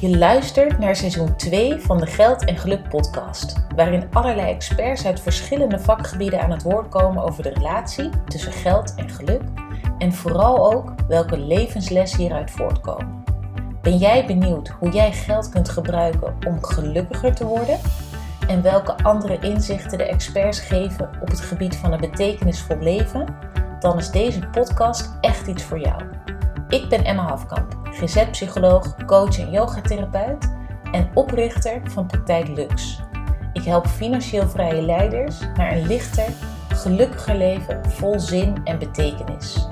Je luistert naar seizoen 2 van de Geld en Geluk podcast, waarin allerlei experts uit verschillende vakgebieden aan het woord komen over de relatie tussen geld en geluk en vooral ook welke levenslessen hieruit voortkomen. Ben jij benieuwd hoe jij geld kunt gebruiken om gelukkiger te worden? En welke andere inzichten de experts geven op het gebied van een betekenisvol leven? Dan is deze podcast echt iets voor jou. Ik ben Emma Hafkamp, GZ-psycholoog, coach en yogatherapeut en oprichter van Praktijk Lux. Ik help financieel vrije leiders naar een lichter, gelukkiger leven vol zin en betekenis.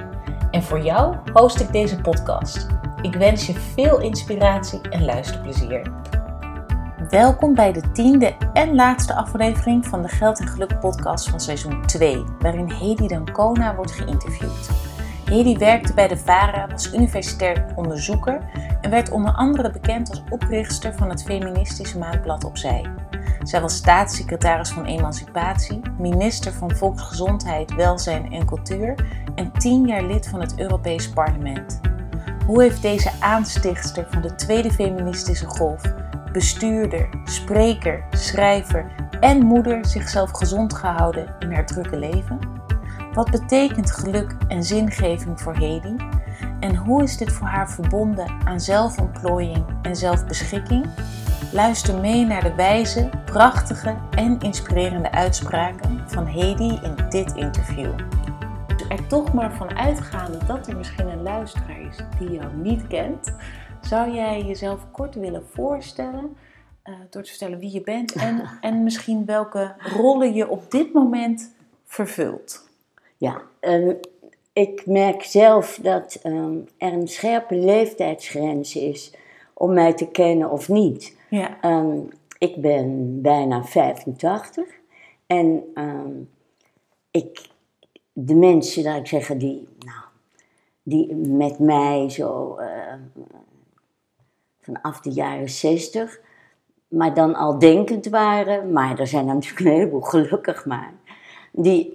En voor jou host ik deze podcast. Ik wens je veel inspiratie en luisterplezier. Welkom bij de tiende en laatste aflevering van de Geld en Geluk podcast van seizoen 2, waarin Hedy Dancona wordt geïnterviewd. Hedy werkte bij de VARA, was universitair onderzoeker en werd onder andere bekend als oprichter van het feministische maandblad Opzij. Zij was staatssecretaris van Emancipatie, minister van Volksgezondheid, Welzijn en Cultuur en tien jaar lid van het Europees Parlement. Hoe heeft deze aanstichtster van de tweede feministische golf, bestuurder, spreker, schrijver en moeder zichzelf gezond gehouden in haar drukke leven? Wat betekent geluk en zingeving voor Hedy? En hoe is dit voor haar verbonden aan zelfontplooiing en zelfbeschikking? Luister mee naar de wijze, prachtige en inspirerende uitspraken van Hedy in dit interview. Er toch maar van uitgaande dat er misschien een luisteraar is die jou niet kent, zou jij jezelf kort willen voorstellen uh, door te vertellen wie je bent en, en misschien welke rollen je op dit moment vervult? Ja, um, ik merk zelf dat um, er een scherpe leeftijdsgrens is om mij te kennen of niet. Ja. Um, ik ben bijna 85 en ik, de mensen, laat ik zeggen, die, nou, die met mij zo uh, vanaf de jaren 60, maar dan al denkend waren, maar er zijn natuurlijk een heleboel gelukkig maar, die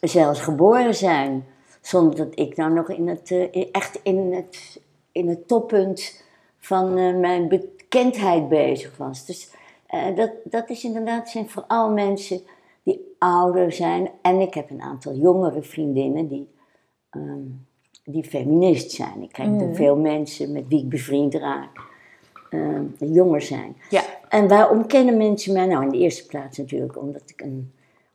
zelfs geboren zijn. Zonder dat ik nou nog in het, uh, echt in het, in het toppunt van uh, mijn bekendheid bezig was. Dus uh, dat, dat is inderdaad, zijn vooral mensen die ouder zijn. En ik heb een aantal jongere vriendinnen die, um, die feminist zijn. Ik krijg mm. veel mensen met wie ik bevriend raak. Um, jonger zijn. Ja. En waarom kennen mensen mij? Nou, in de eerste plaats natuurlijk omdat ik een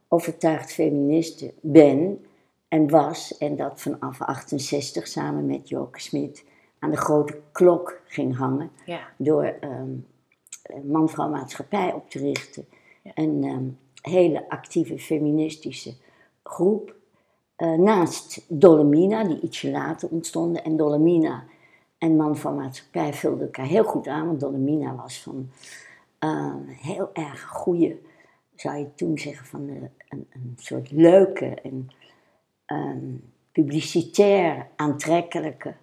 overtuigd feministe ben en was. En dat vanaf 68 samen met Joke Smit aan de grote klok ging hangen. Ja. Door um, man-vrouw maatschappij op te richten. Ja. Een um, hele actieve feministische groep. Uh, naast Dolomina, die ietsje later ontstonden. En Dolomina en man van maatschappij vulden elkaar heel goed aan. Want Dolomina was van uh, heel erg goede zou je toen zeggen van een, een soort leuke en um, publicitair aantrekkelijke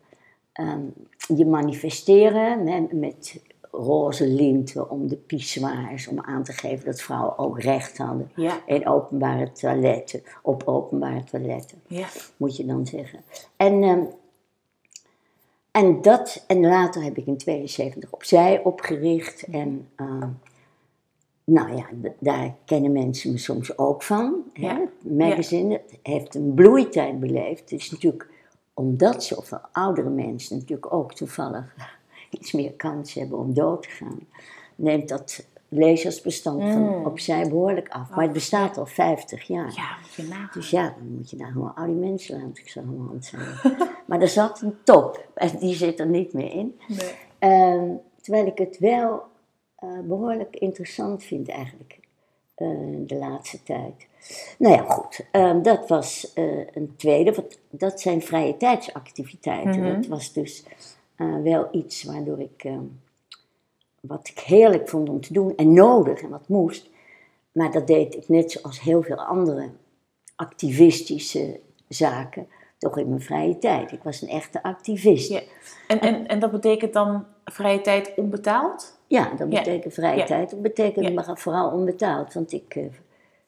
um, je manifesteren met, met roze linten om de pissoirs, om aan te geven dat vrouwen ook recht hadden in openbare toiletten, op openbare toiletten, ja. moet je dan zeggen. En, um, en dat, en later heb ik in 72 opzij opgericht en nou ja, daar kennen mensen me soms ook van. Ja. Het magazine heeft een bloeitijd beleefd. Het is natuurlijk omdat zoveel oudere mensen natuurlijk ook toevallig iets meer kans hebben om dood te gaan, neemt dat lezersbestand van mm. opzij behoorlijk af. Maar het bestaat al 50 jaar. Ja, moet je nagaan. Dus ja, dan moet je daar gewoon oude mensen laten, ik zo hand zijn. maar er zat een top en die zit er niet meer in. Nee. Uh, terwijl ik het wel uh, behoorlijk interessant vind eigenlijk uh, de laatste tijd. Nou ja, goed. Uh, dat was een tweede. Wat, dat zijn vrije tijdsactiviteiten. Mm -hmm. Dat was dus wel iets waardoor ik... wat ik heerlijk vond om te doen en nodig en wat moest. Maar dat deed ik net zoals heel veel andere activistische zaken toch in mijn vrije tijd. Ik was een echte activist. Ja. En, en, en dat betekent dan vrije tijd onbetaald? Ja, dat betekent vrije tijd. Dat betekent maar vooral onbetaald. Want ik uh,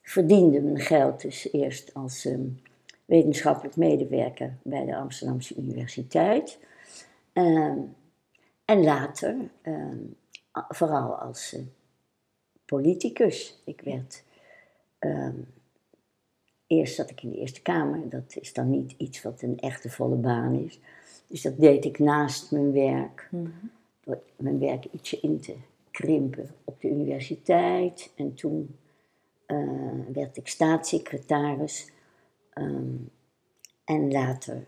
verdiende mijn geld dus eerst als um, wetenschappelijk medewerker bij de Amsterdamse Universiteit. Uh, En later, ehm, vooral als eh, politicus. Ik werd. ehm, eerst zat ik in de Eerste Kamer. Dat is dan niet iets wat een echte volle baan is. Dus dat deed ik naast mijn werk. Door mijn werk ietsje in te krimpen op de universiteit. En toen eh, werd ik staatssecretaris. Ehm, en later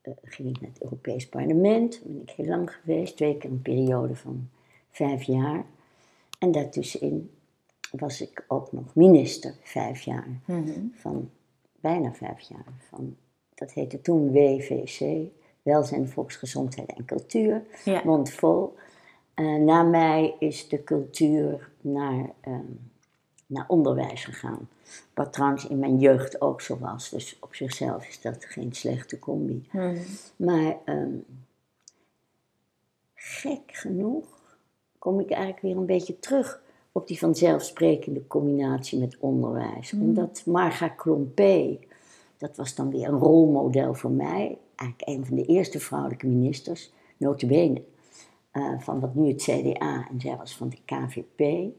eh, ging ik naar het Europees Parlement. Daar ben ik heel lang geweest. Twee keer een periode van vijf jaar. En daartussenin was ik ook nog minister, vijf jaar. Van bijna vijf jaar. Van, dat heette toen WVC, Welzijn, Volksgezondheid en Cultuur. Ja. Mondvol. Eh, na mij is de cultuur naar, ehm, naar onderwijs gegaan. Wat trouwens in mijn jeugd ook zo was. Dus op zichzelf is dat geen slechte combi. Maar ehm, gek genoeg kom ik eigenlijk weer een beetje terug op die vanzelfsprekende combinatie met onderwijs. Omdat Marga Klompé, dat was dan weer een rolmodel voor mij. Eigenlijk een van de eerste vrouwelijke ministers, notabene, eh van wat nu het CDA. En zij was van de KVP.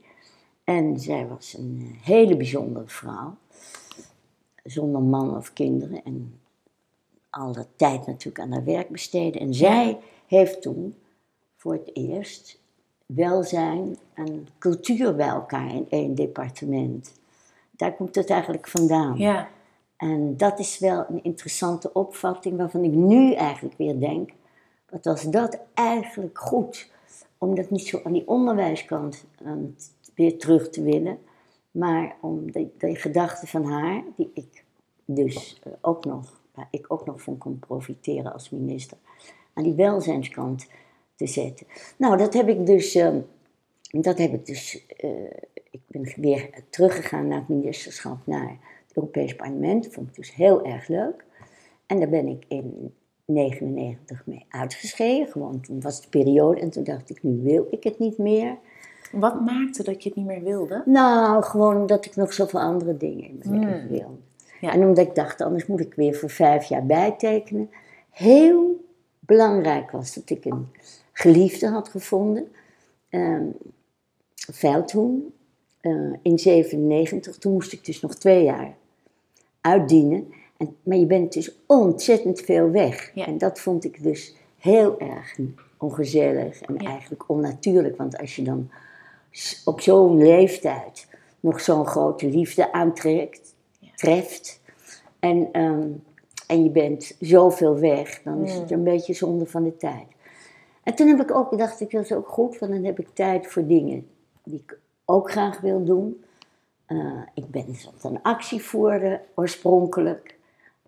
En zij was een eh, hele bijzondere vrouw. Zonder man of kinderen. En al dat tijd natuurlijk aan haar werk besteden. En zij heeft toen voor het eerst welzijn en cultuur bij elkaar in één departement. Daar komt het eigenlijk vandaan. Ja. En dat is wel een interessante opvatting waarvan ik nu eigenlijk weer denk, wat was dat eigenlijk goed? Om dat niet zo aan die onderwijskant ehm, weer terug te willen, maar om de, de gedachten van haar, die ik dus eh, ook nog, waar ik ook nog van kon profiteren als minister, aan die welzijnskant te zetten. Nou, dat heb ik dus, ehm, dat heb ik dus, eh, ik ben weer teruggegaan naar het ministerschap, naar Europees Parlement. Dat vond ik dus heel erg leuk. En daar ben ik in 99 mee uitgeschreven, gewoon toen was de periode en toen dacht ik, nu wil ik het niet meer. Wat maakte dat je het niet meer wilde? Nou, gewoon omdat ik nog zoveel andere dingen in mijn leven wilde. Ja. En omdat ik dacht, anders moet ik weer voor vijf jaar bijtekenen. Heel belangrijk was dat ik een geliefde had gevonden. ehm Veldhoen. eh, in 97. Toen moest ik dus nog twee jaar uitdienen. En, maar je bent dus ontzettend veel weg. Ja. En dat vond ik dus heel erg ongezellig en Ja. eigenlijk onnatuurlijk. Want als je dan op zo'n leeftijd nog zo'n grote liefde aantrekt, treft. En, ehm, en je bent zoveel weg, dan is het een beetje zonde van de tijd. En toen heb ik ook, dacht ik, dat is ook goed, want dan heb ik tijd voor dingen die ik ook graag wil doen. Eh, ik ben een actievoerder oorspronkelijk.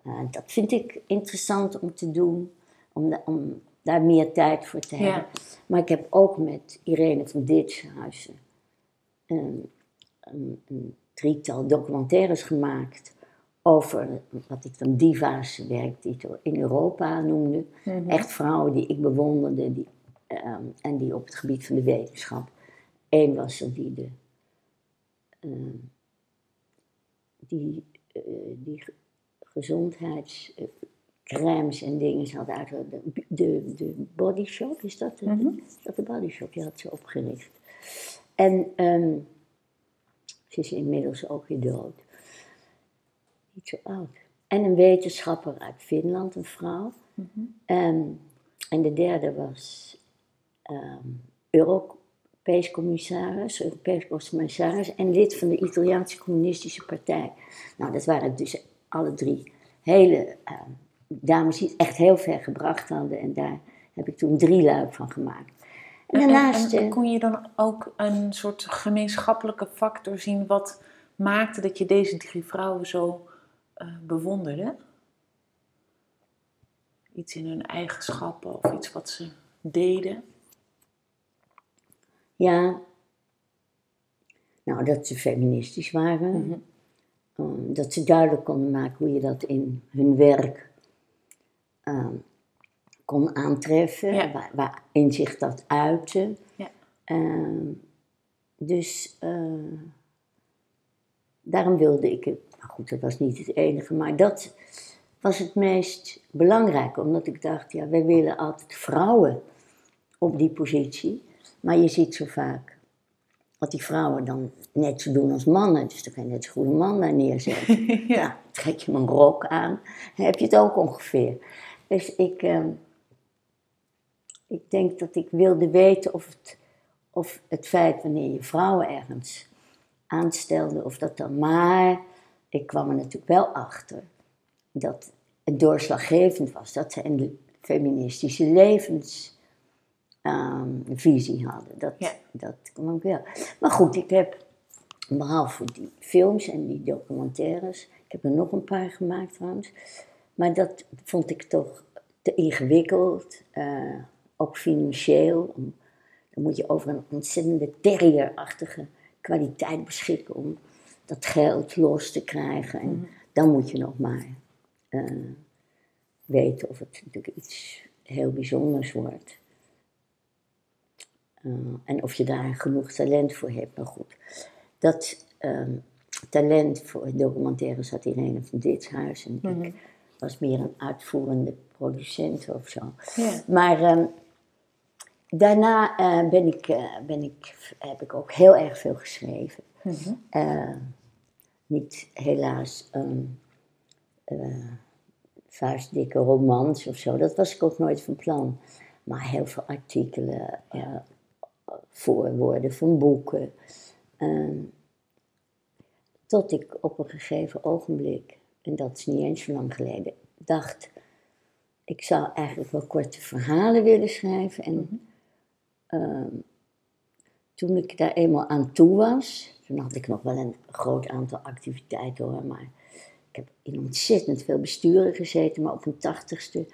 Eh, dat vind ik interessant om te doen, om, om daar meer tijd voor te Ja. hebben. Maar ik heb ook met Irene van Ditshuizen een, een, een drietal documentaires gemaakt over wat ik dan diva's werktitel in Europa noemde. Echt vrouwen die ik bewonderde die, ehm, en die op het gebied van de wetenschap. Eén was er die de ehm, die, eh, die ge- gezondheidscremes en dingen had uit de, de, de body shop, is dat, de, is dat de body shop? Die had ze opgericht. En ehm, ze is inmiddels ook weer dood. Niet zo oud. En een wetenschapper uit Finland, een vrouw. Ehm, en de derde was ehm Europees commissaris, Europees commissaris en lid van de Italiaanse Communistische Partij. Nou, dat waren dus alle drie hele ehm, dames die het echt heel ver gebracht hadden. En daar heb ik toen drie luik van gemaakt. En daarnaast... en eh, kon je dan ook een soort gemeenschappelijke factor zien wat maakte dat je deze drie vrouwen zo eh, bewonderde? Iets in hun eigenschappen of iets wat ze deden? Ja. Nou, dat ze feministisch waren. Um, dat ze duidelijk konden maken hoe je dat in hun werk um, kon aantreffen. Ja. Waar, waarin zich dat uitte. Ja. Um, dus uh, daarom wilde ik het. Nou goed, dat was niet het enige, maar dat was het meest belangrijke. Omdat ik dacht, ja, wij willen altijd vrouwen op die positie. Maar je ziet zo vaak dat die vrouwen dan net zo doen als mannen. Dus dan kan je net zo goed een man daar neerzetten. ja. trek je een rok aan, dan heb je het ook ongeveer. Dus ik, ehm, ik denk dat ik wilde weten of het, of het feit wanneer je vrouwen ergens aanstelde, of dat dan maar. Ik kwam er natuurlijk wel achter dat het doorslaggevend was dat ze een feministische levensvisie um, hadden. Dat, ja. dat kwam ik wel. Maar goed, ik heb behalve die films en die documentaires, ik heb er nog een paar gemaakt trouwens, maar dat vond ik toch te ingewikkeld, uh, ook financieel. Dan moet je over een ontzettende terrierachtige kwaliteit beschikken om dat geld los te krijgen. En mhm. dan moet je nog maar uh, weten of het natuurlijk iets heel bijzonders wordt. Uh, en of je daar genoeg talent voor hebt. Maar goed, dat um, talent voor documentaire zat Irene van Ditshuis. En ik mhm. was meer een uitvoerende producent of zo. Ja. Maar um, daarna uh, ben ik, uh, ben ik, heb ik ook heel erg veel geschreven. Mm -hmm. niet helaas um, vuistdikke romans of zo. Dat was ik ook nooit van plan. Maar heel veel artikelen, ja. Voorwoorden van boeken. Ehm, tot ik op een gegeven ogenblik, en dat is niet eens zo lang geleden, dacht: ik zou eigenlijk wel korte verhalen willen schrijven. En mhm. ehm, toen ik daar eenmaal aan toe was, toen had ik nog wel een groot aantal activiteiten hoor, maar ik heb in ontzettend veel besturen gezeten, maar op een tachtigste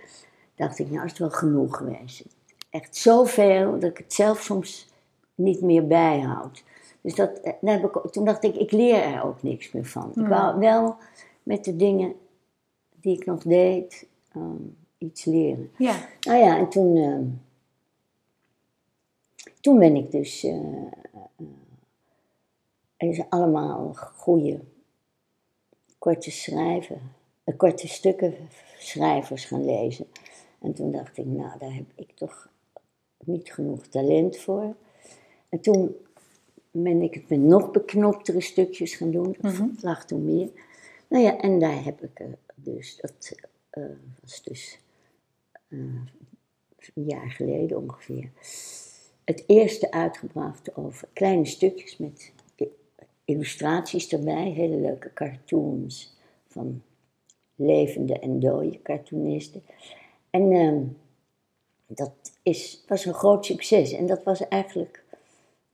dacht ik, nou is het wel genoeg geweest. Echt zoveel dat ik het zelf soms niet meer bijhoud. Dus dat, eh, heb ik, toen dacht ik, ik leer er ook niks meer van. Ik hmm. wou wel met de dingen die ik nog deed, ehm, iets leren. Ja. Nou ja, en toen, ehm, toen ben ik dus uh, uh, allemaal goede korte schrijven, uh, korte stukken schrijvers gaan lezen. En toen dacht ik, nou, daar heb ik toch niet genoeg talent voor. En toen ben ik het met nog beknoptere stukjes gaan doen. Dat mm lag toen meer. Nou ja, en daar heb ik dus, dat uh, was dus uh, een jaar geleden ongeveer, het eerste uitgebracht over kleine stukjes met illustraties erbij, hele leuke cartoons van levende en dode cartoonisten. En uh, dat is, was een groot succes. En dat was eigenlijk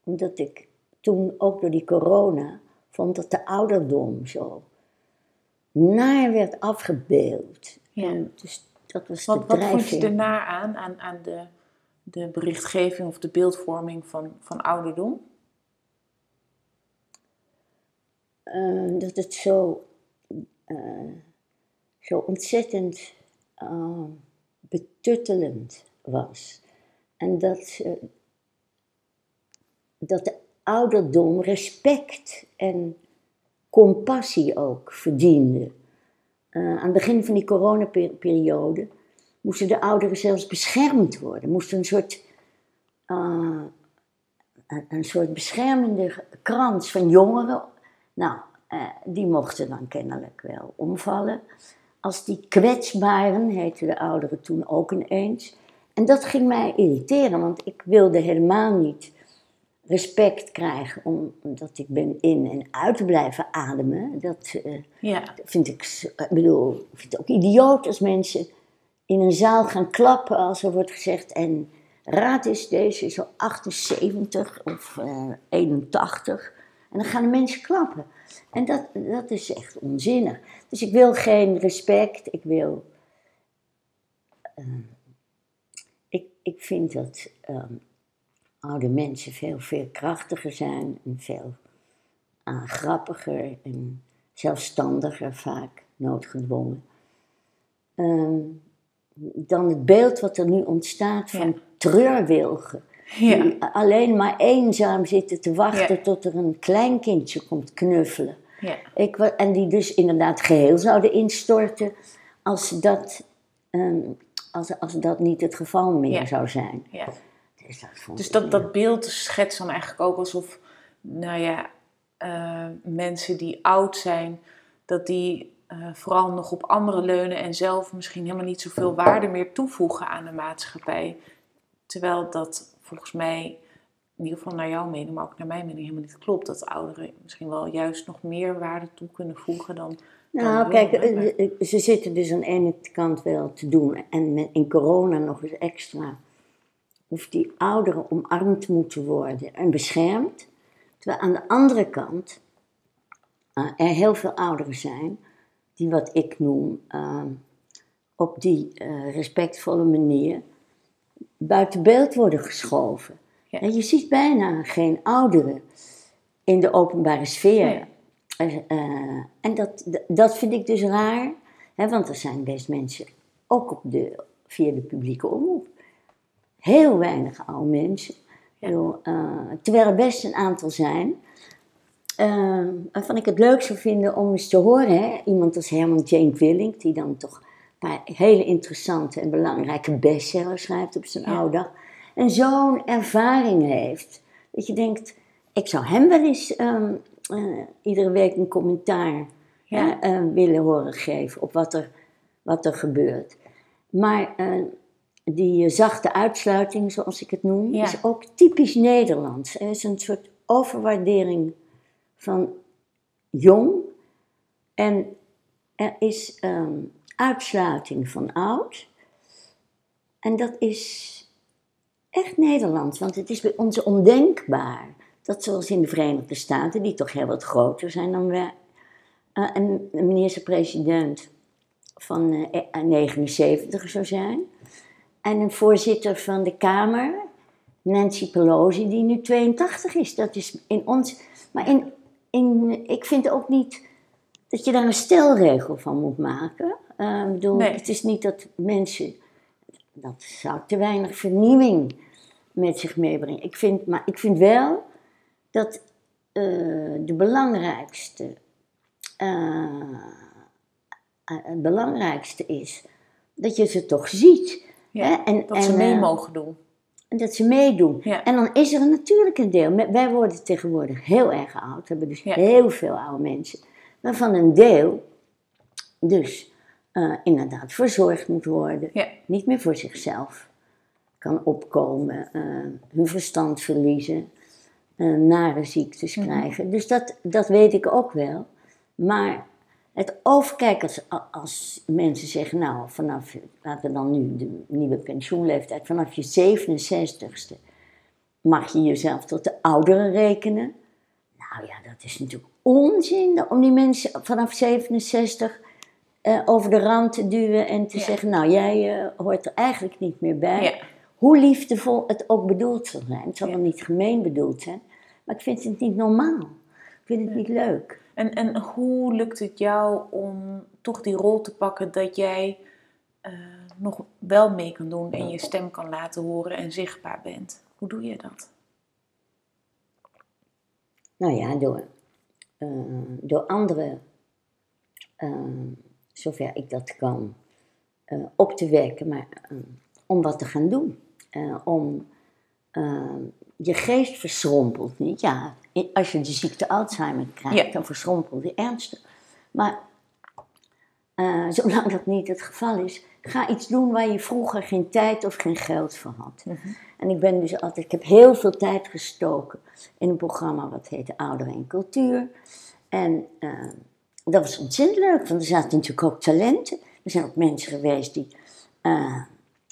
omdat ik toen ook door die corona vond dat de ouderdom zo naar werd afgebeeld. Ja. dus dat was wat, de Wat vond je er naar aan, aan, aan de, de berichtgeving of de beeldvorming van, van ouderdom? Uh, dat het zo, uh, zo ontzettend uh, betuttelend was. En dat, dat de ouderdom respect en compassie ook verdiende. Uh, aan het begin van die coronaperiode moesten de ouderen zelfs beschermd worden. Moesten een soort, uh, een, soort beschermende krans van jongeren. Nou, die mochten dan kennelijk wel omvallen. Als die kwetsbaren, heette de ouderen toen ook ineens. En dat ging mij irriteren, want ik wilde helemaal niet respect krijg omdat ik ben in en uit te blijven ademen. Dat uh, ja. vind ik, ik bedoel, ik vind het ook idioot als mensen in een zaal gaan klappen als er wordt gezegd en raad is deze is al 78 of uh, eh, 81 en dan gaan de mensen klappen. En dat, dat is echt onzinnig. Dus ik wil geen respect, ik wil... Uh, ik, vind dat um, oude mensen veel, veel krachtiger zijn en veel uh, grappiger en zelfstandiger vaak, noodgedwongen. Um, dan het beeld wat er nu ontstaat van ja. treurwilgen. Die alleen maar eenzaam zitten te wachten tot er een kleinkindje komt knuffelen. Ja. Ik, en die dus inderdaad geheel zouden instorten als dat, um, als, als dat niet het geval meer zou zijn. Ja Dus dat, Dus dat, dat beeld schetst dan eigenlijk ook alsof, nou ja, eh, mensen die oud zijn, dat die eh, vooral nog op anderen leunen en zelf misschien helemaal niet zoveel waarde meer toevoegen aan de maatschappij. Terwijl dat volgens mij, in ieder geval naar jouw mening, maar ook naar mijn mening helemaal niet klopt. Dat ouderen misschien wel juist nog meer waarde toe kunnen voegen dan. Nou, dan kijk, eh, eh, ze zitten dus aan de ene kant wel te doen. En met, in corona nog eens extra. Hoeft die ouderen omarmd moeten worden en beschermd. Terwijl aan de andere kant eh, er heel veel ouderen zijn die wat ik noem eh, op die respectvolle manier buiten beeld worden geschoven. Ja. Je ziet bijna geen ouderen in de openbare sfeer. Nee. Eh, en dat, dat vind ik dus raar, hè, want er zijn best mensen, ook op de, via de publieke omroep, heel weinig oude mensen. Bedoel, eh, terwijl er best een aantal zijn, eh, waarvan ik het leuk zou vinden om eens te horen. Hè? Iemand als Herman Jane Willink, die dan toch een paar hele interessante en belangrijke bestsellers schrijft op zijn Ja. oude dag. En zo'n ervaring heeft, dat je denkt, ik zou hem wel eens ehm, eh, iedere week een commentaar Ja. hè, eh, willen horen geven op wat er, wat er gebeurt. Maar eh, die eh, zachte uitsluiting, zoals ik het noem, Ja. is ook typisch Nederlands. Er is een soort overwaardering van jong en er is ehm, uitsluiting van oud. En dat is echt Nederlands, want het is bij ons ondenkbaar dat zoals in de Verenigde Staten, die toch heel wat groter zijn dan wij, eh, een, een minister-president van eh, eh, 79 zou zijn. En een voorzitter van de Kamer, Nancy Pelosi, die nu 82 is. Dat is in ons. Maar in, in, ik vind ook niet dat je daar een stelregel van moet maken. Eh, bedoel, Nee. Het is niet dat mensen. Dat zou te weinig vernieuwing met zich meebrengen. Ik vind, maar ik vind wel dat eh, de belangrijkste. eh, het belangrijkste is dat je ze toch ziet. Ja, hè? En, dat ze mee mogen doen. en dat ze meedoen. Ja. En dan is er natuurlijk een deel. Wij worden tegenwoordig heel erg oud. We hebben dus Ja. heel veel oude mensen. Waarvan een deel dus inderdaad verzorgd moet worden. Niet meer voor zichzelf kan opkomen. eh, hun verstand verliezen. eh, nare ziektes Mhm. krijgen. Dus dat, dat weet ik ook wel. Maar het overkijken als, als mensen zeggen, nou, vanaf, laten we dan nu de nieuwe pensioenleeftijd, vanaf je 67ste mag je jezelf tot de ouderen rekenen. Nou ja, dat is natuurlijk onzin om die mensen vanaf 67 eh, over de rand te duwen en te Ja. zeggen, nou, jij hoort er eigenlijk niet meer bij. Ja. Hoe liefdevol het ook bedoeld zal zijn. Het zal wel niet gemeen bedoeld zijn, maar ik vind het niet normaal. Ik vind het niet leuk. En, en hoe lukt het jou om toch die rol te pakken dat jij eh, nog wel mee kan doen en je stem kan laten horen en zichtbaar bent? Hoe doe je dat? Nou ja, door, eh, door anderen, eh, zover ik dat kan, op te wekken, maar om wat te gaan doen. Eh, om eh, je geest verschrompelt niet. Ja, als je de ziekte Alzheimer krijgt, Ja. dan verschrompelt die ernstig. Maar eh, zolang dat niet het geval is, ga iets doen waar je vroeger geen tijd of geen geld voor had. En ik ben dus altijd, ik heb heel veel tijd gestoken in een programma wat heette Ouderen en Cultuur. En eh, dat was ontzettend leuk, want er zaten natuurlijk ook talenten. Er zijn ook mensen geweest die, eh,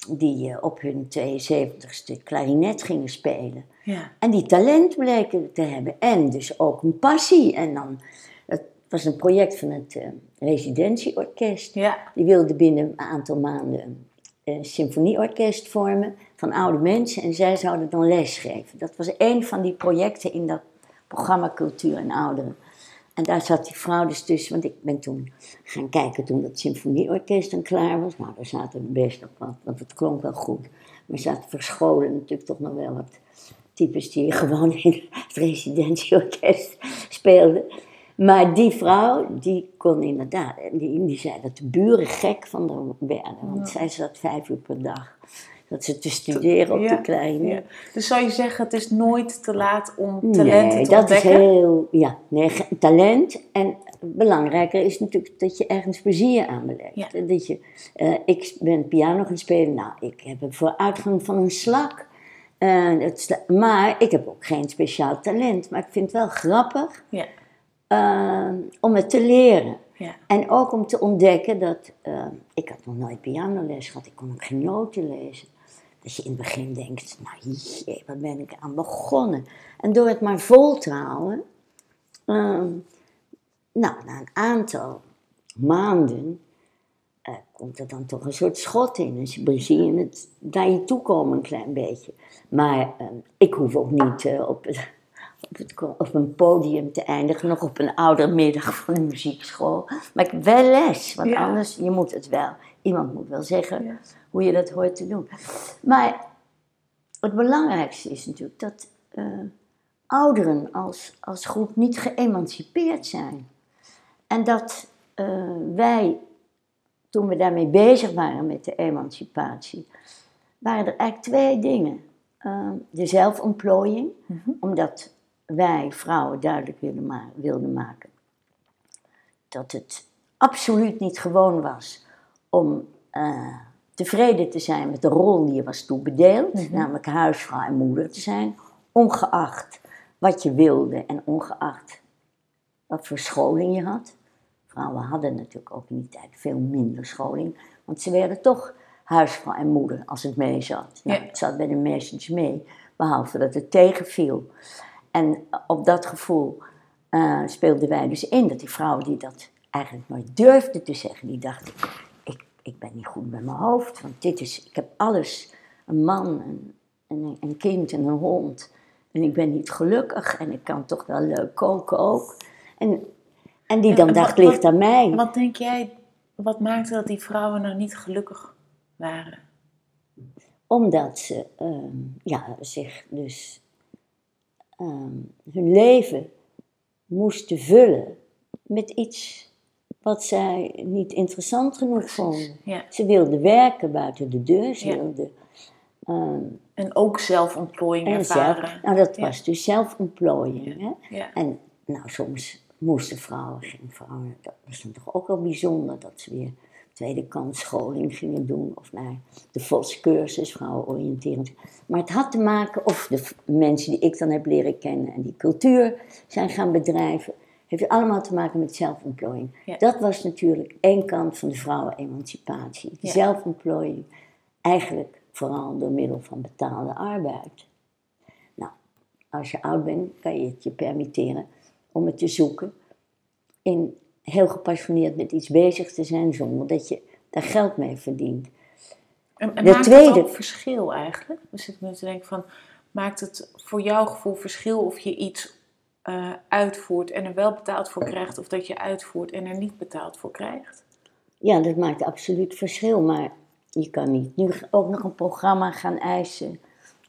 die eh, op hun 72ste klarinet gingen spelen. Ja. En die talent bleken te hebben. En dus ook een passie. En dan, het was een project van het eh, residentieorkest. Ja. Die wilden binnen een aantal maanden een symfonieorkest vormen van oude mensen. En zij zouden dan lesgeven. Dat was een van die projecten in dat programma Cultuur en Ouderen. En daar zat die vrouw dus tussen, want ik ben toen gaan kijken toen dat symfonieorkest dan klaar was. Nou, daar zaten best nog wat, want het klonk wel goed. Maar zaten verscholen natuurlijk toch nog wel wat types die gewoon in het residentieorkest speelden. Maar die vrouw, die kon inderdaad, die, die zei dat de buren gek van haar werden. Want zij zat vijf uur per dag dat ze te studeren op Ja, de kleine. Ja. Dus zou je zeggen, het is nooit te laat om Nee, talenten te dat ontdekken? is heel, ja, nee, talent. En belangrijker is natuurlijk dat je ergens plezier aan beleeft. Ja. Dat je, eh, ik ben piano gaan spelen, nou, ik heb een vooruitgang van een slak. Eh, het maar ik heb ook geen speciaal talent. Maar ik vind het wel grappig Ja, eh, om het te leren. ja, En ook om te ontdekken dat, ik had nog nooit pianoles gehad, ik kon ook geen noten lezen. Dat je in het begin denkt, nou jee, waar ben ik aan begonnen? En door het maar vol te houden, eh, nou, na een aantal maanden, eh, komt er dan toch een soort schot in. Dus je zie je het naar je toe komen een klein beetje. Maar eh, ik hoef ook niet eh, op, het, op, het, op een podium te eindigen, nog op een oudermiddag van de muziekschool. Maar ik heb wel les, want Ja. anders, je moet het wel, iemand moet wel zeggen. Hoe je dat hoort te doen. Maar het belangrijkste is natuurlijk dat eh, ouderen als, als groep niet geëmancipeerd zijn. En dat eh, wij, toen we daarmee bezig waren met de emancipatie, waren er eigenlijk twee dingen. Eh, de zelfontplooiing, Mhm. omdat wij vrouwen duidelijk wilden, ma- wilden maken dat het absoluut niet gewoon was om tevreden te zijn met de rol die je was toebedeeld, namelijk huisvrouw en moeder te zijn, ongeacht wat je wilde en ongeacht wat voor scholing je had. Vrouwen hadden natuurlijk ook in die tijd veel minder scholing, want ze werden toch huisvrouw en moeder als het mee zat. Nou. Het zat bij de meesters mee, behalve dat het tegenviel. En op dat gevoel eh, speelden wij dus in dat die vrouwen die dat eigenlijk nooit durfden te zeggen, die dachten, ik, ben niet goed bij mijn hoofd, want dit is, ik heb alles, een man, een, een, een kind en een hond, en ik ben niet gelukkig en ik kan toch wel leuk koken ook. En, en die dan en dacht, wat- ligt aan mij. Wat denk jij, wat maakte dat die vrouwen nou niet gelukkig waren? Omdat ze ehm, ja, zich dus ehm, hun leven moesten vullen met iets wat zij niet interessant genoeg vonden. Ja. Ze wilden werken buiten de deur, ze Ja. wilden ehm, En ook zelfontplooiing en zelf, ervaren. nou dat was dus zelfontplooiing. Hè? En nou, soms moesten vrouwen, gingen vrouwen, dat was dan toch ook wel bijzonder dat ze weer tweede kans scholing gingen doen of naar de VOS-cursus, vrouwenoriënterend. Maar het had te maken, of de mensen die ik dan heb leren kennen en die cultuur zijn gaan bedrijven, heeft allemaal te maken met zelfontplooiing. Ja. Dat was natuurlijk één kant van de vrouwenemancipatie. Ja. zelfontplooiing, eigenlijk vooral door middel van betaalde arbeid. Nou, als je oud bent, kan je het je permitteren om het te zoeken. In heel gepassioneerd met iets bezig te zijn zonder dat je daar geld mee verdient. En, en De maakt tweede- het ook verschil eigenlijk? We zitten nu te denken van, maakt het voor jouw gevoel verschil of je iets eh, uitvoert en er wel betaald voor krijgt, of dat je uitvoert en er niet betaald voor krijgt? Ja, dat maakt absoluut verschil, maar je kan niet nu ook nog een programma gaan eisen.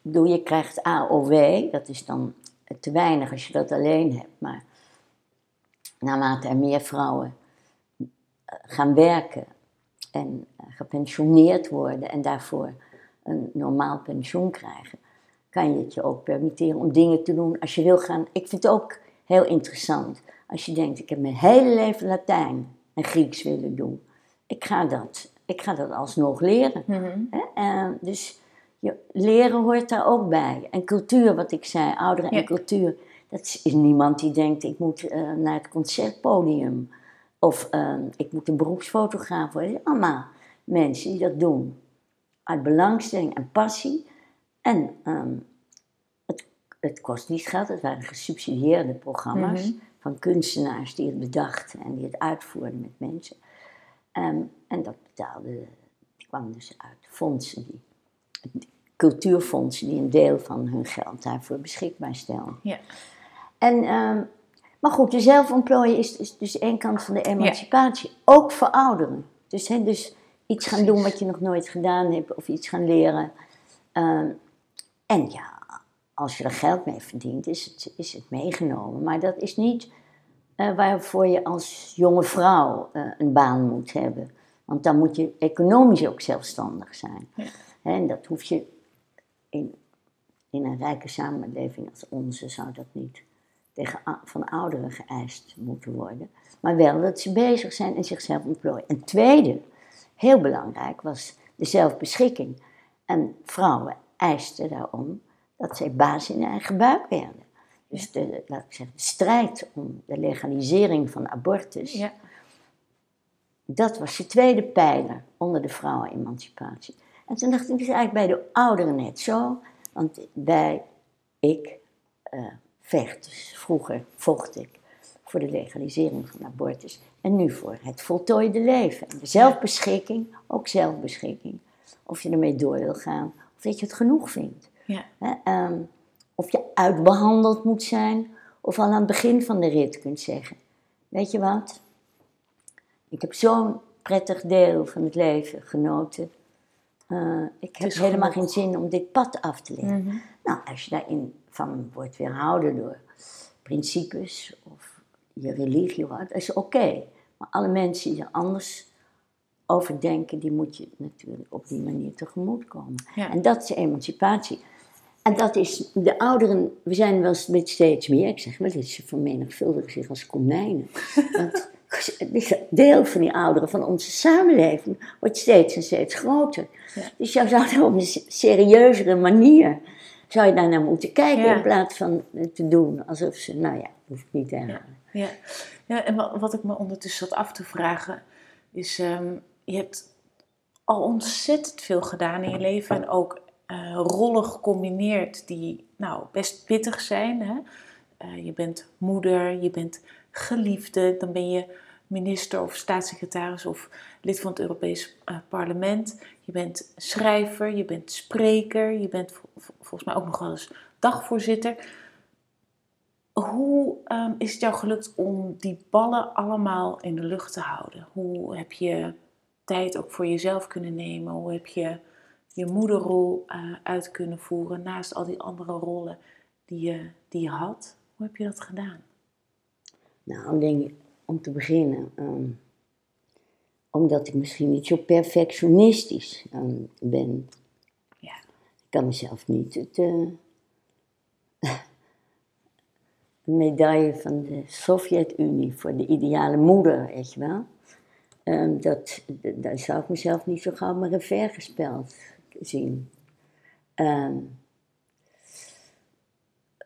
Bedoel, je krijgt AOW, dat is dan te weinig als je dat alleen hebt, maar naarmate er meer vrouwen eh, gaan werken en eh, gepensioneerd worden en daarvoor een normaal pensioen krijgen, kan je het je ook permitteren om dingen te doen als je wil gaan. Ik vind het ook heel interessant als je denkt, ik heb mijn hele leven Latijn en Grieks willen doen. Ik ga dat, ik ga dat alsnog leren. Hè? Eh, dus je, leren hoort daar ook bij. En cultuur, wat ik zei, ouderen en Ja. cultuur. Dat is, is niemand die denkt, ik moet eh, naar het concertpodium. Of eh, ik moet een beroepsfotograaf worden. Allemaal mensen die dat doen. Uit belangstelling en passie. En ehm, het, het kost niet geld. Het waren gesubsidieerde programma's Mhm. van kunstenaars die het bedachten en die het uitvoerden met mensen. Ehm, en dat betaalde, die kwam dus uit fondsen, die, cultuurfondsen die een deel van hun geld daarvoor beschikbaar stelden. Ja. En, ehm, maar goed, de zelfontplooien is, is dus één kant van de emancipatie. Ook voor ouderen. Dus, dus iets gaan doen wat je nog nooit gedaan hebt of iets gaan leren. En ja, als je er geld mee verdient, is het, is het meegenomen. Maar dat is niet eh, waarvoor je als jonge vrouw eh, een baan moet hebben. Want dan moet je economisch ook zelfstandig zijn. Ja. En dat hoef je in, in een rijke samenleving als onze, zou dat niet tegen, van ouderen geëist moeten worden. Maar wel dat ze bezig zijn en zichzelf ontplooien. En tweede, heel belangrijk, was de zelfbeschikking. En vrouwen eisten daarom dat zij baas in eigen buik werden. Dus de, laat ik zeggen, de strijd om de legalisering van abortus, ja. dat was de tweede pijler onder de vrouwenemancipatie. En toen dacht ik, het is eigenlijk bij de ouderen net zo, want wij, ik, uh, vecht, dus vroeger vocht ik voor de legalisering van abortus en nu voor het voltooide leven. En de zelfbeschikking, ook zelfbeschikking, of je ermee door wil gaan of dat je het genoeg vindt. Ja. Ehm, of je uitbehandeld moet zijn, of al aan het begin van de rit kunt zeggen: Weet je wat? Ik heb zo'n prettig deel van het leven genoten. Uh, ik heb helemaal geen zin om dit pad af te leggen. Mhm. Nou, als je daarin van wordt weerhouden door principes of je religie, dat is oké. Maar alle mensen die er anders over denken, die moet je natuurlijk op die manier tegemoet komen. En dat is emancipatie. En dat is, de ouderen, we zijn wel steeds meer, ik zeg maar, dat ze vermenigvuldigen zich als konijnen. Want deel van die ouderen van onze samenleving wordt steeds en steeds groter. Dus je zou op een serieuzere manier, zou je daar naar moeten kijken in plaats van te doen alsof ze, nou ja, hoef ik niet te herhalen. Ja. ja, en wat ik me ondertussen zat af te vragen, is, ehm, je hebt al ontzettend veel gedaan in je leven en ook uh, rollen gecombineerd die nou, best pittig zijn. Hè? Uh, je bent moeder, je bent geliefde, dan ben je minister of staatssecretaris of lid van het Europees uh, Parlement. Je bent schrijver, je bent spreker, je bent volgens mij ook nog wel eens dagvoorzitter. Hoe um, is het jou gelukt om die ballen allemaal in de lucht te houden? Hoe heb je tijd ook voor jezelf kunnen nemen? Hoe heb je je moederrol uh, uit kunnen voeren naast al die andere rollen die je, die je had? Hoe heb je dat gedaan? Nou, ik denk om te beginnen, um, omdat ik misschien niet zo perfectionistisch um, ben. Ja. Ik kan mezelf niet het, uh, een medaille van de Sovjet-Unie voor de ideale moeder, weet je wel. Um, dat, daar zou ik mezelf niet zo gauw maar een gespeld zien. Um,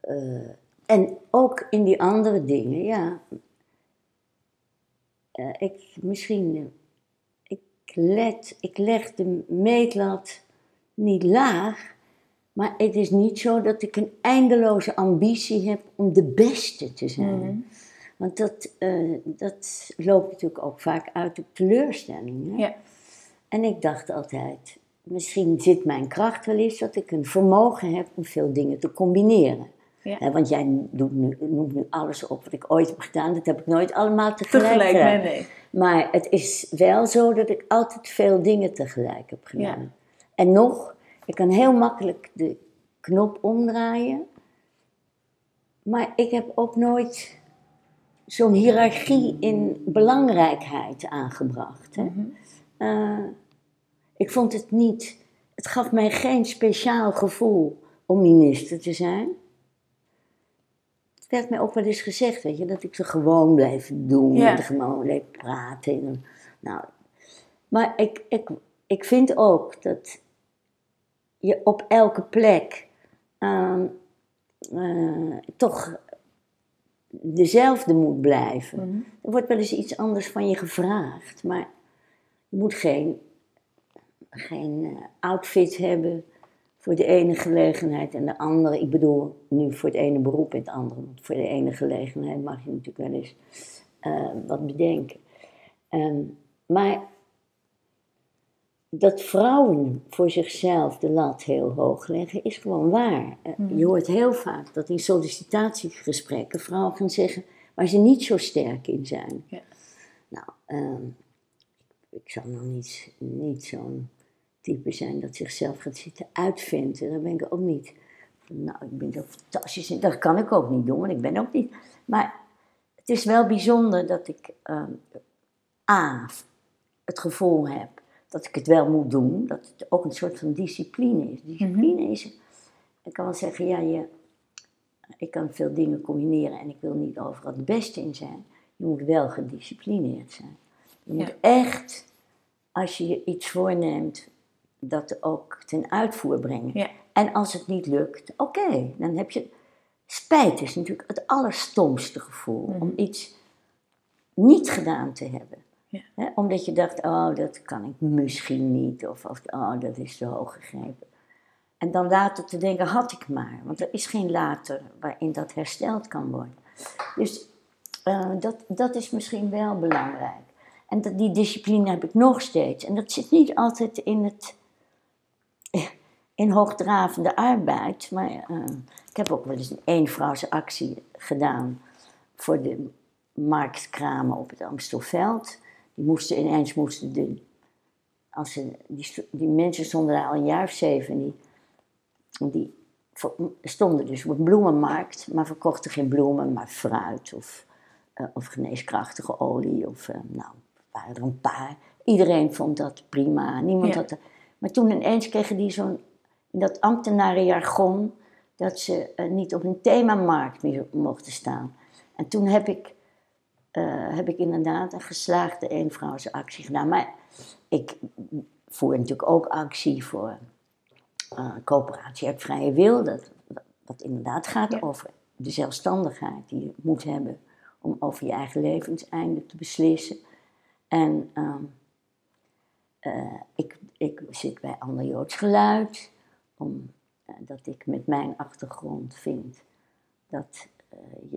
uh, en ook in die andere dingen, ja. Uh, ik misschien, ik, let, ik leg de meetlat niet laag, maar het is niet zo dat ik een eindeloze ambitie heb om de beste te zijn. Mhm. Want dat, uh, dat loopt natuurlijk ook vaak uit op teleurstelling. Hè? Ja. En ik dacht altijd, misschien zit mijn kracht wel eens dat ik een vermogen heb om veel dingen te combineren. Ja. want jij doet nu, noemt nu alles op wat ik ooit heb gedaan. Dat heb ik nooit allemaal tegelijk, tegelijk gedaan. Nee, nee. Maar het is wel zo dat ik altijd veel dingen tegelijk heb gedaan. Ja. En nog, ik kan heel makkelijk de knop omdraaien. Maar ik heb ook nooit zo'n hiërarchie in belangrijkheid aangebracht. Hè? Mhm. Eh, ik vond het niet, het gaf mij geen speciaal gevoel om minister te zijn. Het werd mij ook wel eens gezegd, weet je, dat ik ze gewoon blijf doen, ja. en gewoon bleef praten. nou, maar ik, ik, ik vind ook dat je op elke plek uh, uh, toch dezelfde moet blijven. Mhm. Er wordt wel eens iets anders van je gevraagd, maar je moet geen, geen uh, outfit hebben voor de ene gelegenheid en de andere. Ik bedoel, nu voor het ene beroep en het andere. Want voor de ene gelegenheid mag je natuurlijk wel eens uh, wat bedenken. Um, maar dat vrouwen voor zichzelf de lat heel hoog leggen, is gewoon waar. Eh, hmm. Je hoort heel vaak dat in sollicitatiegesprekken vrouwen gaan zeggen waar ze niet zo sterk in zijn. Ja. Nou, uh, ik zou nog niet, niet zo'n type zijn dat zichzelf gaat zitten uitvinden. Dat ben ik ook niet. Nou, ik ben er fantastisch in. Dat kan ik ook niet doen, want ik ben ook niet. Maar het is wel bijzonder dat ik uh, A, het gevoel heb dat ik het wel moet doen, dat het ook een soort van discipline is. Discipline is, ik kan wel zeggen, ja, je, ik kan veel dingen combineren en ik wil niet overal de beste in zijn. Je moet wel gedisciplineerd zijn. Je moet echt, als je je iets voorneemt, dat ook ten uitvoer brengen. Ja. En als het niet lukt, oké, dan heb je. Spijt is natuurlijk het allerstomste gevoel Mhm. om iets niet gedaan te hebben. Omdat je dacht, oh, dat kan ik misschien niet, of, oh, dat is te hoog gegrepen. En dan later te denken, had ik maar. Want er is geen later waarin dat hersteld kan worden. Dus eh, dat, dat is misschien wel belangrijk. En dat, die discipline heb ik nog steeds. En dat zit niet altijd in het in hoogdravende arbeid. Maar eh, ik heb ook wel eens een eenvrouwsactie gedaan voor de marktkramen op het Amstelveld. Die moesten ineens moesten de, als ze, die, die mensen stonden daar al een jaar of zeven. Die, die stonden dus op een bloemenmarkt, maar verkochten geen bloemen, maar fruit of, eh, of geneeskrachtige olie. Of, eh, nou, waren er een paar. Iedereen vond dat prima. Niemand Ja. had er- maar toen ineens kregen die zo'n, in dat ambtenarenjargon, dat ze eh, niet op een themamarkt meer mochten staan. En toen heb ik, eh, heb ik inderdaad een geslaagde eenvrouwsactie gedaan. Maar ik voer natuurlijk ook actie voor eh, coöperatie uit vrije wil. Dat, wat inderdaad gaat Ja. over de zelfstandigheid die je moet hebben om over je eigen levenseinde te beslissen. En ehm, eh, ik, ik zit bij Ander Joods Geluid, omdat ik met mijn achtergrond vind dat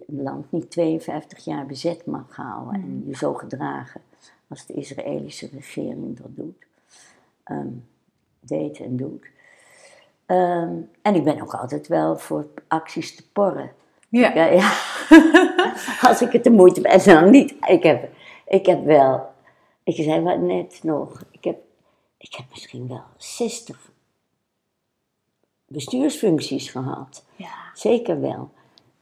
een land niet 52 jaar bezet mag houden en je zo gedragen als de Israëlische regering dat doet, ehm, deed en doet. Ehm, en ik ben ook altijd wel voor acties te porren. Ja. Ja, ja. Als ik het de moeite ben, dan niet. Ik heb, ik heb wel, ik zei wat net nog, ik heb, ik heb misschien wel 60 bestuursfuncties gehad. Ja. Zeker wel.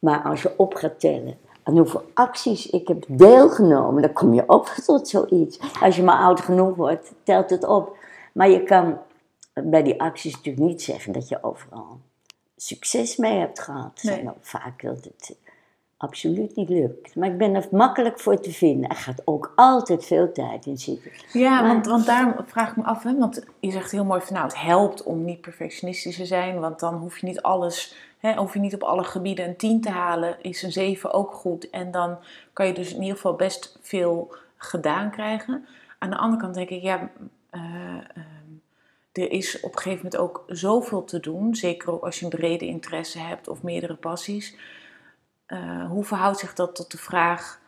Maar als je op gaat tellen aan hoeveel acties ik heb deelgenomen, dan kom je ook tot zoiets. Als je maar oud genoeg wordt, telt het op. Maar je kan bij die acties natuurlijk niet zeggen dat je overal succes mee hebt gehad. Nee. ook vaak dat het absoluut niet lukt. Maar ik ben er makkelijk voor te vinden. Er gaat ook altijd veel tijd in zitten. Ja, Maar- want, want daarom vraag ik me af, hè, want je zegt heel mooi van nou, het helpt om niet perfectionistisch te zijn, want dan hoef je niet alles, hè, hoef je niet op alle gebieden een 10 te halen, is een 7 ook goed. En dan kan je dus in ieder geval best veel gedaan krijgen. Aan de andere kant denk ik, ja, eh, ehm, er is op een gegeven moment ook zoveel te doen, zeker ook als je een brede interesse hebt of meerdere passies. Eh, hoe verhoudt zich dat tot de vraag,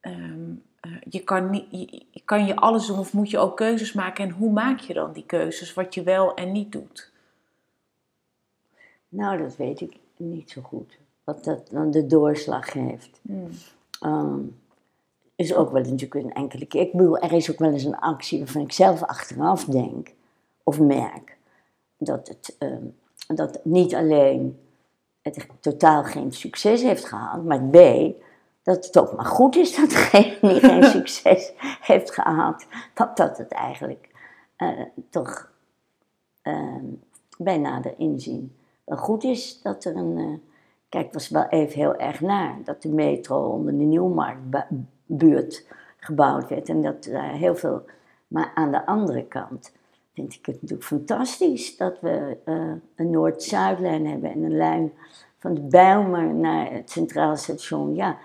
ehm, eh, je, kan niet, je- kan je alles doen of moet je ook keuzes maken? En hoe maak je dan die keuzes, wat je wel en niet doet? Nou, dat weet ik niet zo goed. Wat dat dan de doorslag heeft. Hmm. Ehm, is ook wel natuurlijk een enkele keer. Ik bedoel, er is ook wel eens een actie waarvan ik zelf achteraf denk of merk dat het, ehm, dat het niet alleen het totaal geen succes heeft gehad, maar B, dat het ook maar goed is dat degene die geen succes heeft gehad, dat dat het eigenlijk eh, toch ehm, bij nader inzien goed is dat er een. eh, kijk, het was wel even heel erg naar dat de metro onder de Nieuwmarktbuurt gebouwd werd en dat daar heel veel. Maar aan de andere kant vind ik het natuurlijk fantastisch dat we eh, een Noord-Zuidlijn hebben en een lijn van de Bijlmer naar het Centraal Station. Ja,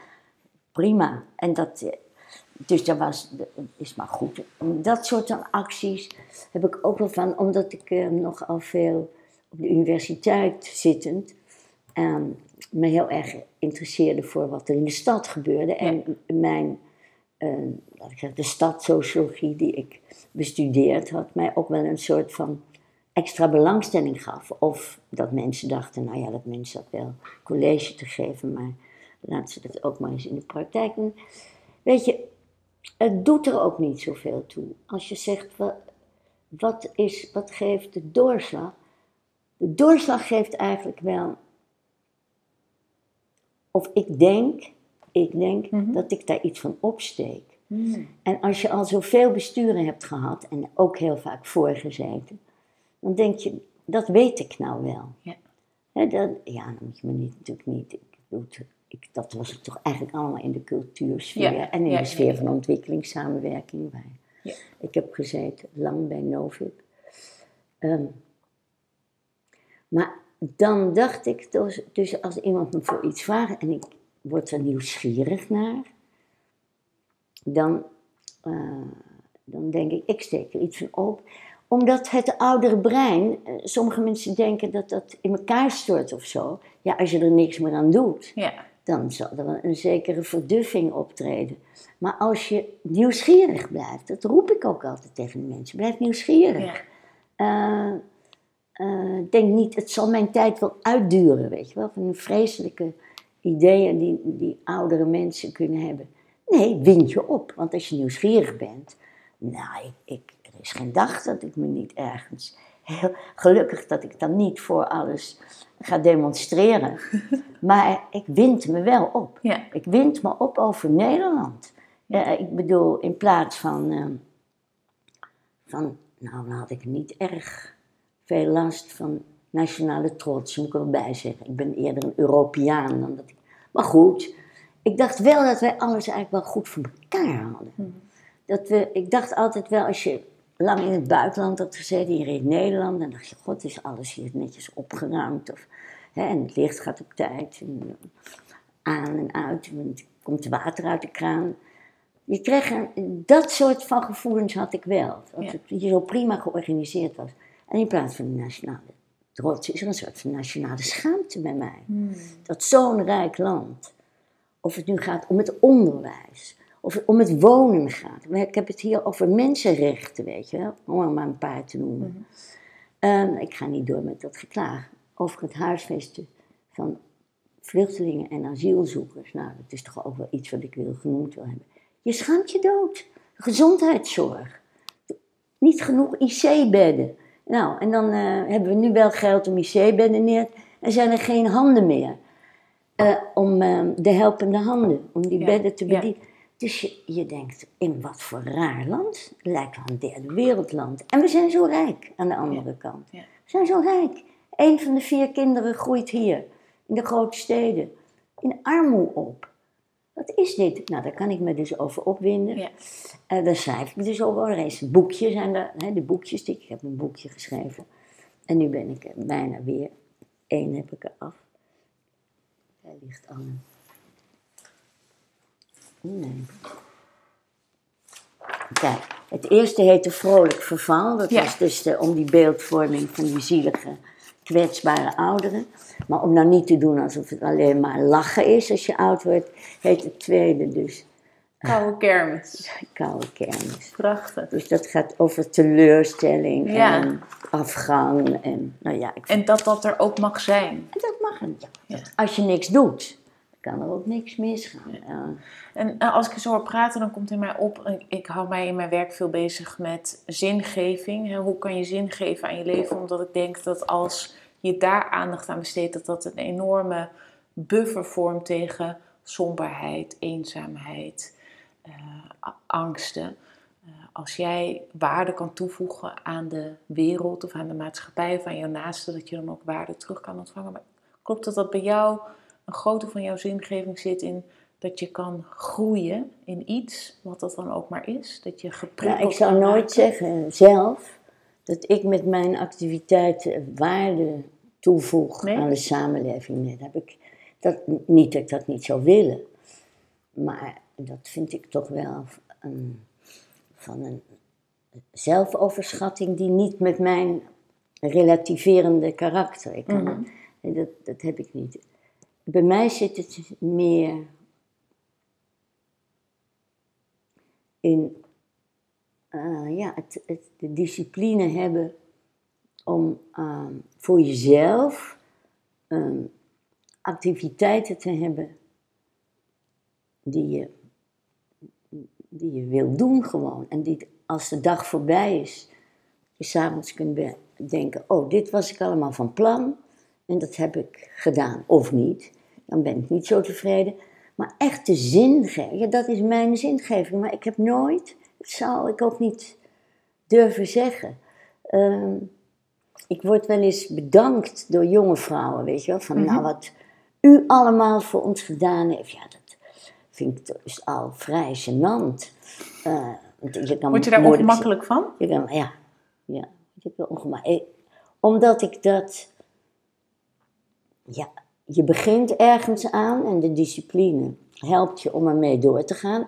prima. En dat, eh, dus dat was, is maar goed. Dat soort van acties heb ik ook wel van, omdat ik eh, nogal veel op de universiteit zittend ehm, me heel erg interesseerde voor wat er in de stad gebeurde. En mijn, laat ik zeggen, de stadsociologie die ik bestudeerd had, mij ook wel een soort van extra belangstelling gaf. Of dat mensen dachten, nou ja, dat mensen dat wel college te geven, maar laat ze dat ook maar eens in de praktijk doen. Weet je, het doet er ook niet zoveel toe. Als je zegt, wat, wat, is, wat geeft de doorslag? De doorslag geeft eigenlijk wel, of ik denk, ik denk Mhm. dat ik daar iets van opsteek. Hmm. En als je al zoveel besturen hebt gehad en ook heel vaak voorgezeten, dan denk je, dat weet ik nou wel. Ja. Hè, dat, ja, dan moet je me niet, natuurlijk niet. Ik, dat was het toch eigenlijk allemaal in de cultuursfeer Ja, en in ja, de sfeer van ontwikkelingssamenwerking. Bij. Ja. Ik heb gezeten lang bij Novib. Ehm, maar dan dacht ik, dus, dus als iemand me voor iets vraagt en ik word er nieuwsgierig naar, dan, eh, dan denk ik, ik steek er iets van op. Omdat het oudere brein, eh, sommige mensen denken dat dat in elkaar stort of zo. Ja, als je er niks meer aan doet, Ja. dan zal er een zekere verduffing optreden. Maar als je nieuwsgierig blijft, dat roep ik ook altijd tegen de mensen, blijf nieuwsgierig. Ja. Eh, eh, denk niet, het zal mijn tijd wel uitduren, weet je wel, van de vreselijke ideeën die, die oudere mensen kunnen hebben. Nee, wind je op, want als je nieuwsgierig bent, nou, ik, ik, er is geen dag dat ik me niet ergens, heel gelukkig dat ik dan niet voor alles ga demonstreren, maar ik wind me wel op. Ja. Ik wind me op over Nederland. Ja, ik bedoel, in plaats van, eh, van, nou, dan had ik niet erg veel last van nationale trots, moet ik er wel bij zeggen. Ik ben eerder een Europeaan dan dat ik. Maar goed, ik dacht wel dat wij alles eigenlijk wel goed voor elkaar hadden. Dat we, ik dacht altijd wel, als je lang in het buitenland had gezeten, hier in Nederland, dan dacht je, god, is alles hier netjes opgeruimd. Of, hè, en het licht gaat op tijd. En, eh, aan en uit, er komt water uit de kraan. Je kreeg een, dat soort van gevoelens had ik wel. Dat Ja. het hier zo prima georganiseerd was. En in plaats van de nationale trots is er een soort van nationale schaamte bij mij. Dat zo'n rijk land, of het nu gaat om het onderwijs, of het om het wonen gaat. Ik heb het hier over mensenrechten, weet je wel, om er maar een paar te noemen. Ehm, ik ga niet door met dat geklaag over het huisvesten van vluchtelingen en asielzoekers. Nou, dat is toch ook wel iets wat ik wil genoemd wil hebben. Je schaamt je dood. Gezondheidszorg. Niet genoeg IC-bedden. Nou, en dan eh, hebben we nu wel geld om IC-bedden neer. En zijn er geen handen meer. eh, om eh, de helpende handen, om die Ja, bedden te ja. bedienen. Dus je, je denkt, in wat voor raar land. Lijkt wel een derde wereldland. En we zijn zo rijk aan de andere kant. We zijn zo rijk. Eén van de vier kinderen groeit hier, in de grote steden, in armoede op. Wat is dit? Nou, daar kan ik me dus over opwinden. Ja. Eh, daar schrijf ik dus over. Er is een boekje, zijn er, hè, de boekjes. Die, ik heb een boekje geschreven. En nu ben ik bijna weer. Eén heb ik er af. Daar ligt. Nee. Kijk, het eerste heette Vrolijk Verval. Dat Ja. was dus de, om die beeldvorming van die zielige, kwetsbare ouderen. Maar om nou niet te doen alsof het alleen maar lachen is als je oud wordt, heet het tweede dus Koude kermis. Koude Kermis. Prachtig. Dus dat gaat over teleurstelling Ja. en afgang. En, nou ja, ik En dat dat er ook mag zijn. dat mag niet. Ja. Als je niks doet, kan er ook niks misgaan. Ja. En eh, als ik zo hoor praten, dan komt in mij op, ik, hou mij in mijn werk veel bezig met zingeving. Hoe kan je zin geven aan je leven? Omdat ik denk dat als je daar aandacht aan besteedt, dat dat een enorme buffer vormt tegen somberheid, eenzaamheid, eh, angsten. Eh, als jij waarde kan toevoegen aan de wereld of aan de maatschappij of aan jouw naaste, dat je dan ook waarde terug kan ontvangen. Maar klopt het dat bij jou een grote van jouw zingeving zit in dat je kan groeien in iets, wat dat dan ook maar is? Dat je geprikkeld Nou, ik zou nooit zeggen zelf dat ik met mijn activiteiten waarde toevoeg Nee? aan de samenleving. Nee, dat heb ik, dat, niet dat ik dat niet zou willen. Maar dat vind ik toch wel een, van een zelfoverschatting die niet met mijn relativerende karakter. Ik kan Mhm. dat, dat, dat heb ik niet. Bij mij zit het meer in eh, ja, het, het, de discipline hebben om ehm, voor jezelf ehm, activiteiten te hebben die je, die je wil doen gewoon. En die als de dag voorbij is, je s'avonds kunt denken, oh, dit was ik allemaal van plan en dat heb ik gedaan. Of niet, dan ben ik niet zo tevreden. Maar echt de zingeving, ja, dat is mijn zingeving. Maar ik heb nooit, zou ik ook niet durven zeggen. Ehm, ik word wel eens bedankt door jonge vrouwen, weet je wel. Van nou, wat u allemaal voor ons gedaan heeft. Ja, dat vind ik dus al vrij gênant. Uh, je kan Word je daar ongemakkelijk van? Je kan, ja, ja. Ik ben ongemakkelijk. Omdat ik dat... Ja, je begint ergens aan en de discipline helpt je om ermee door te gaan.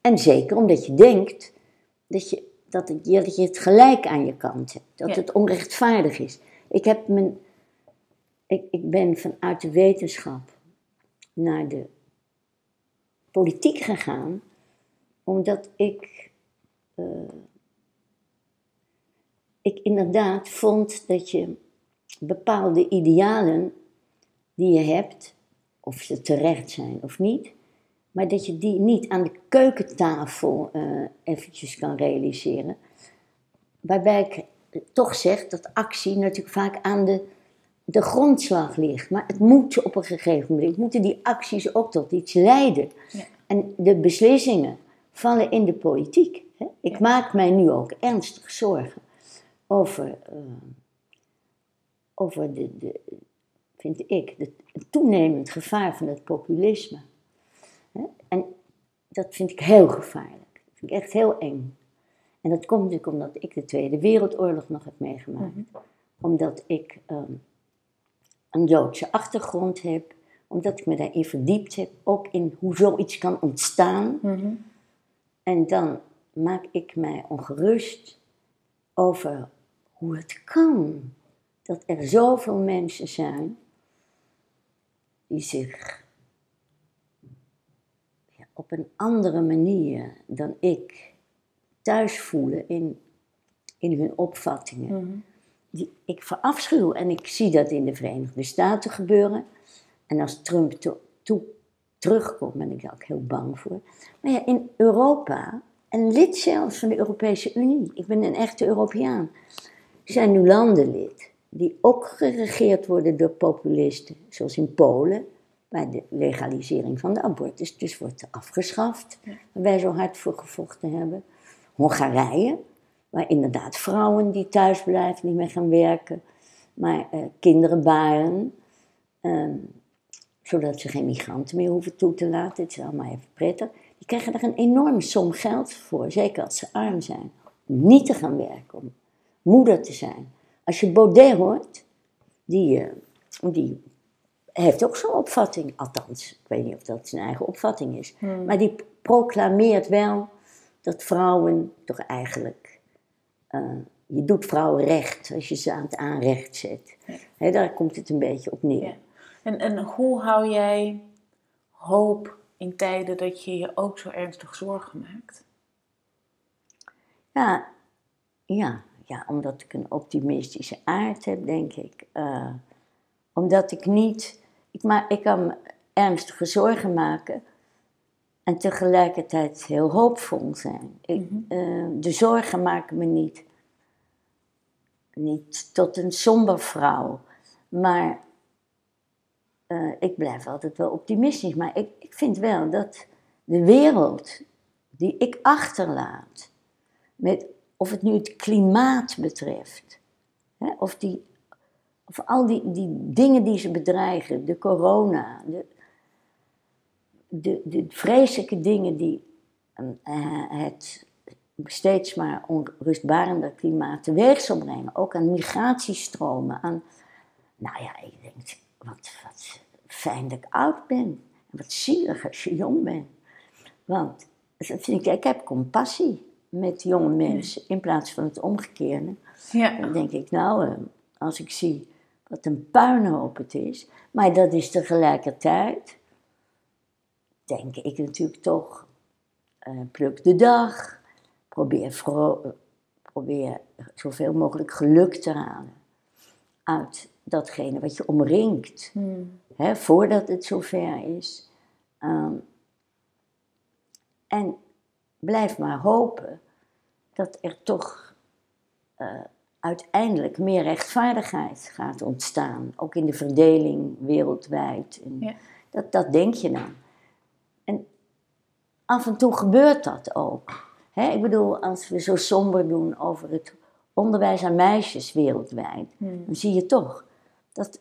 En zeker omdat je denkt dat je, dat het, dat je het gelijk aan je kant hebt. Dat het onrechtvaardig is. Ik, heb mijn, ik, ik ben vanuit de wetenschap naar de politiek gegaan, omdat ik, uh, ik inderdaad vond dat je bepaalde idealen die je hebt, of ze terecht zijn of niet, maar dat je die niet aan de keukentafel uh, eventjes kan realiseren. Waarbij ik toch zeg dat actie natuurlijk vaak aan de, de grondslag ligt. Maar het moet op een gegeven moment, moeten die acties ook tot iets leiden. Ja. En de beslissingen vallen in de politiek. Hè? Ik maak mij nu ook ernstig zorgen over, uh, over de, de, vind ik, het toenemend gevaar van het populisme. En dat vind ik heel gevaarlijk. Dat vind ik echt heel eng. En dat komt natuurlijk omdat ik de Tweede Wereldoorlog nog heb meegemaakt. Mhm. Omdat ik ehm, een Joodse achtergrond heb. Omdat ik me daarin verdiept heb. Ook in hoe zoiets kan ontstaan. Mhm. En dan maak ik mij ongerust over hoe het kan dat er zoveel mensen zijn die zich op een andere manier dan ik thuis voelen in, in hun opvattingen. Mhm. Die ik verafschuw en ik zie dat in de Verenigde Staten gebeuren. En als Trump toe terugkomt, ben ik daar ook heel bang voor. Maar ja, in Europa, en lid zelfs van de Europese Unie, ik ben een echte Europeaan, zijn nu landen lid die ook geregeerd worden door populisten, zoals in Polen, bij de legalisering van de abortus dus wordt afgeschaft, waar wij zo hard voor gevochten hebben. Hongarije, waar inderdaad vrouwen die thuis blijven, niet meer gaan werken, maar uh, kinderen baren, ehm, zodat ze geen migranten meer hoeven toe te laten. Het is allemaal even prettig. Die krijgen er een enorme som geld voor, zeker als ze arm zijn, om niet te gaan werken, om moeder te zijn. Als je Baudet hoort, die, uh, die heeft ook zo'n opvatting, althans, ik weet niet of dat zijn eigen opvatting is, hmm. maar die proclameert wel dat vrouwen toch eigenlijk, uh, je doet vrouwen recht als je ze aan het aanrecht zet. Ja. daar komt het een beetje op neer. Ja. En, en hoe hou jij hoop in tijden dat je je ook zo ernstig zorgen maakt? Ja, ja, ja omdat ik een optimistische aard heb, denk ik. Uh, omdat ik niet ik, maar, ik kan me ernstige zorgen maken en tegelijkertijd heel hoopvol zijn. Ik, mhm. eh, de zorgen maken me niet, niet tot een somber vrouw, maar uh, ik blijf altijd wel optimistisch. Maar ik, ik vind wel dat de wereld die ik achterlaat, met, of het nu het klimaat betreft, hè, of die of al die, die dingen die ze bedreigen, de corona, de, de, de vreselijke dingen die uh, het steeds maar onrustbarender klimaat teweeg zal brengen. Ook aan migratiestromen, aan, nou ja, ik denk, wat, wat fijn dat ik oud ben. En wat zielig als je jong bent. Want vind ik, ik heb compassie met jonge mensen in plaats van het omgekeerde. Ja. Dan denk ik, nou, eh, als ik zie wat een puinhoop het is. Maar dat is tegelijkertijd, denk ik natuurlijk toch, uh, pluk de dag. Probeer, probeer zoveel mogelijk geluk te halen uit datgene wat je omringt. Hmm. Hè, voordat het zover is. Um, en blijf maar hopen dat er toch uh, uiteindelijk meer rechtvaardigheid gaat ontstaan. Ook in de verdeling wereldwijd. En dat, dat denk je dan. af en toe gebeurt dat ook. Ik bedoel, als we zo somber doen over het onderwijs aan meisjes wereldwijd, Hmm. dan zie je toch dat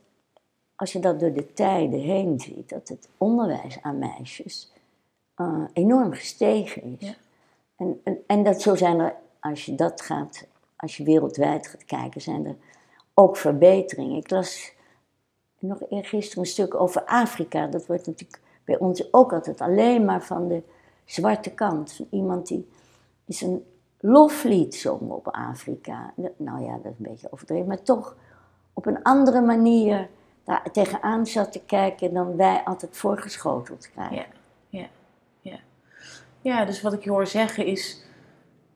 als je dat door de tijden heen ziet, dat het onderwijs aan meisjes eh, enorm gestegen is. Ja. En, en, en dat zo zijn er, als je dat gaat, als je wereldwijd gaat kijken, zijn er ook verbeteringen. Ik las nog eergisteren een stuk over Afrika. Dat wordt natuurlijk bij ons ook altijd alleen maar van de zwarte kant. Van iemand die is een loflied zong op Afrika. Nou ja, dat is een beetje overdreven, maar toch op een andere manier daar tegenaan zat te kijken dan wij altijd voorgeschoteld krijgen. Ja, ja, ja. Ja, dus wat ik hoor zeggen is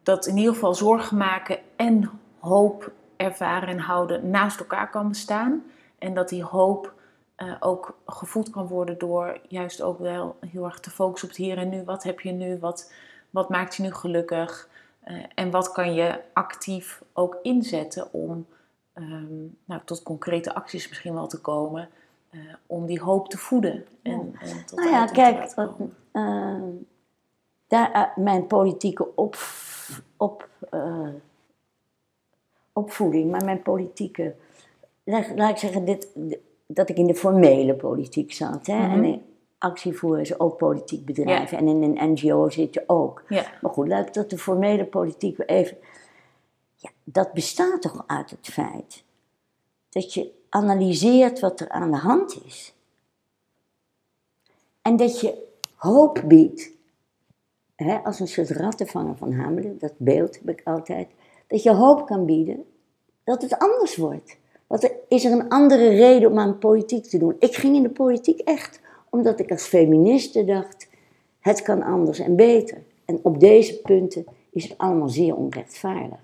dat in ieder geval zorgen maken en hoop ervaren en houden naast elkaar kan bestaan. En dat die hoop eh, ook gevoed kan worden door juist ook wel heel erg te focussen op het hier en nu. Wat heb je nu? Wat, wat maakt je nu gelukkig? Eh, en wat kan je actief ook inzetten om ehm, nou, tot concrete acties misschien wel te komen. eh, om die hoop te voeden. En, en tot Nou ja, kijk, laten wat, komen. eh, daar, eh, mijn politieke op, op, eh, opvoeding, maar mijn politieke, laat, laat ik zeggen, dit, dat ik in de formele politiek zat. Hè? Mhm. En actievoer is ook politiek bedrijf en in een NGO zit je ook. Ja, Maar goed, laat ik tot de formele politiek even. Ja, dat bestaat toch uit het feit dat je analyseert wat er aan de hand is. En dat je hoop biedt. Hè, als een soort rattenvanger van Hamelen, dat beeld heb ik altijd. Dat je hoop kan bieden dat het anders wordt. Want er is er een andere reden om aan politiek te doen. Ik ging in de politiek echt omdat ik als feministe dacht, het kan anders en beter. En op deze punten is het allemaal zeer onrechtvaardig.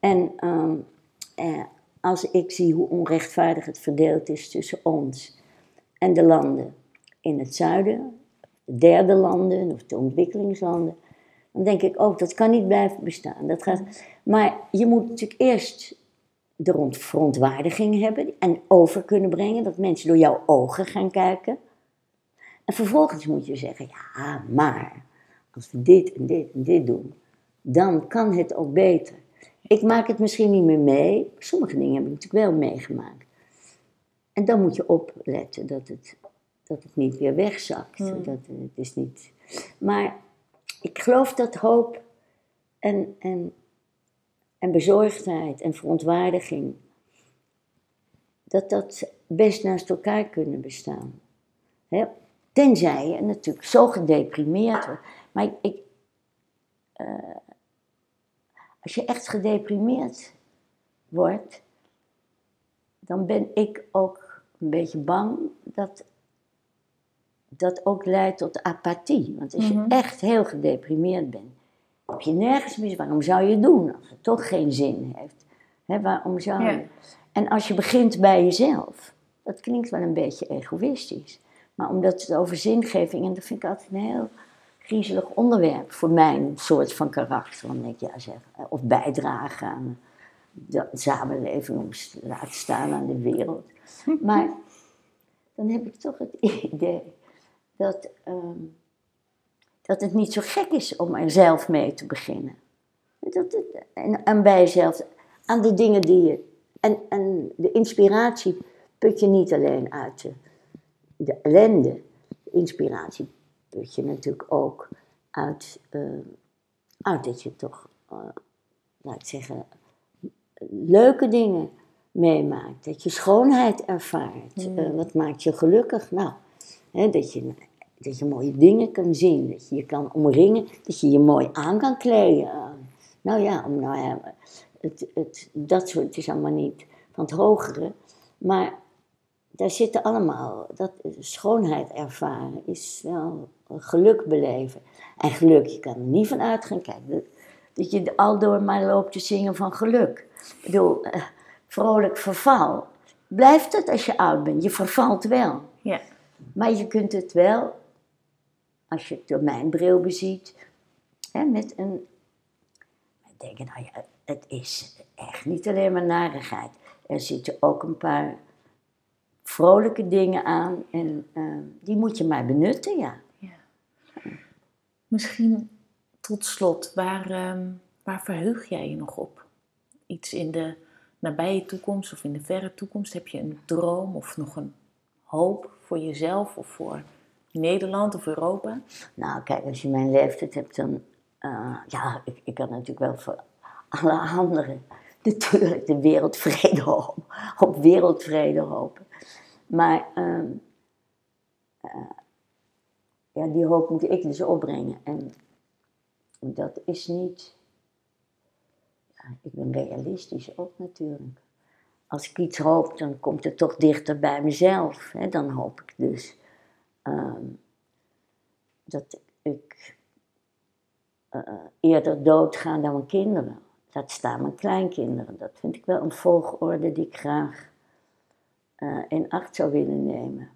En ehm, eh, als ik zie hoe onrechtvaardig het verdeeld is tussen ons en de landen in het zuiden, de derde landen of de ontwikkelingslanden, dan denk ik ook, dat kan niet blijven bestaan. Dat gaat, maar je moet natuurlijk eerst de verontwaardiging hebben en over kunnen brengen, dat mensen door jouw ogen gaan kijken. En vervolgens moet je zeggen, ja, maar als we dit en dit en dit doen, dan kan het ook beter. Ik maak het misschien niet meer mee, sommige dingen heb ik natuurlijk wel meegemaakt. En dan moet je opletten dat het, dat het niet weer wegzakt. Dat, het is niet... Maar ik geloof dat hoop en, en, en bezorgdheid en verontwaardiging, dat dat best naast elkaar kunnen bestaan. Hè? Tenzij je natuurlijk zo gedeprimeerd wordt. Maar ik, eh, als je echt gedeprimeerd wordt, dan ben ik ook een beetje bang dat dat ook leidt tot apathie. Want als je Mhm. echt heel gedeprimeerd bent, heb je nergens meer. Waarom zou je het doen als het toch geen zin heeft? Waarom zou je? Ja. En als je begint bij jezelf, dat klinkt wel een beetje egoïstisch, maar omdat het over zingeving, en dat vind ik altijd een heel griezelig onderwerp voor mijn soort van karakter. Denk ik, ja zeg, of bijdragen aan de samenleving, om te laten staan aan de wereld. Maar dan heb ik toch het idee dat, ehm, dat het niet zo gek is om er zelf mee te beginnen. Dat het, en, en bij jezelf, aan de dingen die je. En, en de inspiratie put je niet alleen uit de, de ellende. De inspiratie put je natuurlijk ook uit, eh, uit dat je toch, eh, laat ik zeggen, leuke dingen meemaakt. Dat je schoonheid ervaart. Eh, wat maakt je gelukkig? Nou, hè, dat, je, dat je mooie dingen kan zien. Dat je je kan omringen. Dat je je mooi aan kan kleden. Eh, nou ja, om, nou ja het, het, dat soort is allemaal niet van het hogere. Maar daar zitten allemaal, dat schoonheid ervaren is wel geluk beleven. En geluk, je kan er niet van uitgaan, kijk, dat, dat je aldoor maar loopt te zingen van geluk. Ik bedoel, eh, vrolijk verval. Blijft het als je oud bent, je vervalt wel. ja. Maar je kunt het wel, als je het door mijn bril beziet, hè, met een. Denken, nou ja, het is echt niet alleen maar narigheid. Er zitten ook een paar vrolijke dingen aan en eh, die moet je maar benutten, ja. Ja. Misschien tot slot, waar, ehm, waar verheug jij je nog op? Iets in de nabije toekomst of in de verre toekomst? Heb je een droom of nog een hoop voor jezelf of voor Nederland of Europa? Nou, kijk, als je mijn leeftijd hebt, dan. eh, ja, ik, kan natuurlijk wel voor alle anderen natuurlijk de wereldvrede hopen, op wereldvrede hopen. Maar ehm, eh, ja, die hoop moet ik dus opbrengen. En dat is niet. Ja, ik ben realistisch ook natuurlijk. Als ik iets hoop, dan komt het toch dichter bij mezelf. Hè? Dan hoop ik dus ehm, dat ik eh, eerder doodga dan mijn kinderen. Laat staan mijn kleinkinderen. Dat vind ik wel een volgorde die ik graag eh, in acht zou willen nemen.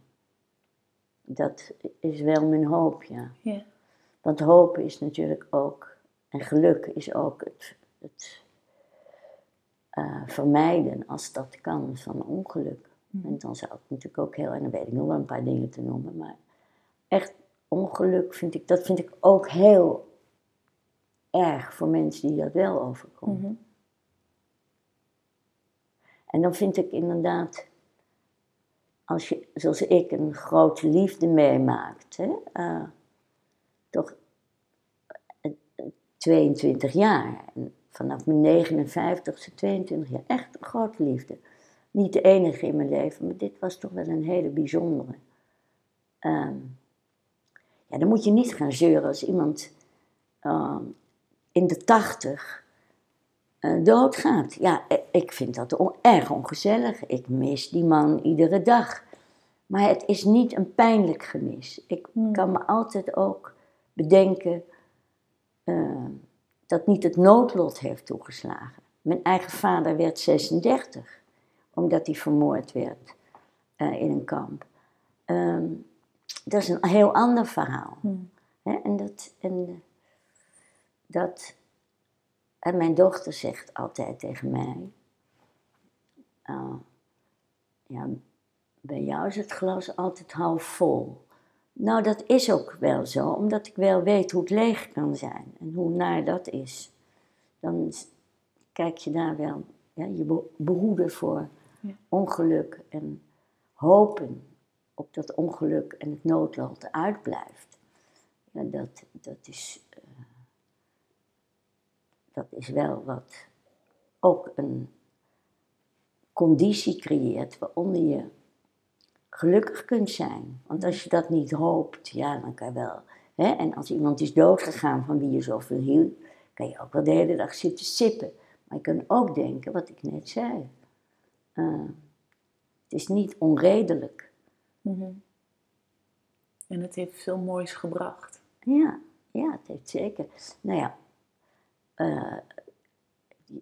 Dat is wel mijn hoop, ja. Ja. Want hoop is natuurlijk ook, en geluk is ook het, het eh, vermijden, als dat kan, van ongeluk. En dan zou ik natuurlijk ook heel, en dan weet ik nog wel een paar dingen te noemen, maar echt ongeluk vind ik, dat vind ik ook heel erg voor mensen die dat wel overkomen. Mhm. En dan vind ik inderdaad, als je, zoals ik, een grote liefde meemaakt, hè, eh, toch eh, eh, 22 jaar, en vanaf mijn 59ste, 22 jaar, echt een grote liefde. Niet de enige in mijn leven, maar dit was toch wel een hele bijzondere. Ehm, ja, dan moet je niet gaan zeuren als iemand ehm, in de 80 eh, doodgaat. Ja, i- ik vind dat on- erg ongezellig. Ik mis die man iedere dag. Maar het is niet een pijnlijk gemis. Ik Hmm. kan me altijd ook bedenken eh, dat niet het noodlot heeft toegeslagen. Mijn eigen vader werd 36, omdat hij vermoord werd eh, in een kamp. Ehm, dat is een heel ander verhaal. Hmm. En dat, en dat. En mijn dochter zegt altijd tegen mij: ah, ja, bij jou is het glas altijd half vol. Nou, dat is ook wel zo, omdat ik wel weet hoe het leeg kan zijn en hoe naar dat is. Dan kijk je daar wel, ja, je be- behoeden voor Ongeluk en hopen op dat ongeluk en het noodlot uitblijft. Ja, dat, dat, is, eh, dat is wel wat ook een conditie creëert waaronder je gelukkig kunt zijn. Want als je dat niet hoopt, ja, dan kan je wel. Hè? En als iemand is doodgegaan van wie je zoveel hield, kan je ook wel de hele dag zitten sippen. Maar je kan ook denken, wat ik net zei. Eh, het is niet onredelijk. Mhm. En het heeft veel moois gebracht. Ja, ja, het heeft zeker. Nou ja, eh,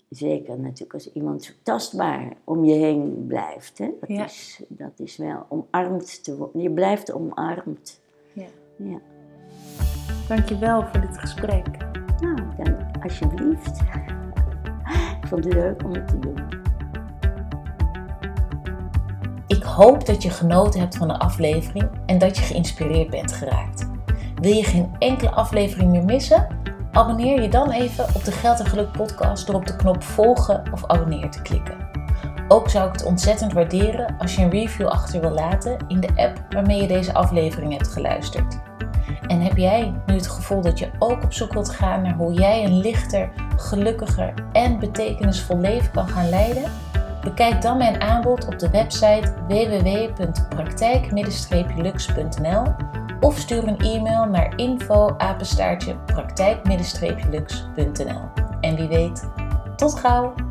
zeker natuurlijk als iemand zo tastbaar om je heen blijft. Hè? Dat, Ja. is, dat is wel omarmd te worden. Je blijft omarmd. Ja. Ja. Dankjewel voor dit gesprek. Nou, dan alsjeblieft. Ik vond het leuk om het te doen. Hoop dat je genoten hebt van de aflevering en dat je geïnspireerd bent geraakt. Wil je geen enkele aflevering meer missen? Abonneer je dan even op de Geld en Geluk podcast door op de knop volgen of abonneer te klikken. Ook zou ik het ontzettend waarderen als je een review achter wil laten in de app waarmee je deze aflevering hebt geluisterd. En heb jij nu het gevoel dat je ook op zoek wilt gaan naar hoe jij een lichter, gelukkiger en betekenisvol leven kan gaan leiden? Bekijk dan mijn aanbod op de website www.praktijk-lux.nl of stuur een e-mail naar info praktijk-lux.nl. En wie weet, tot gauw!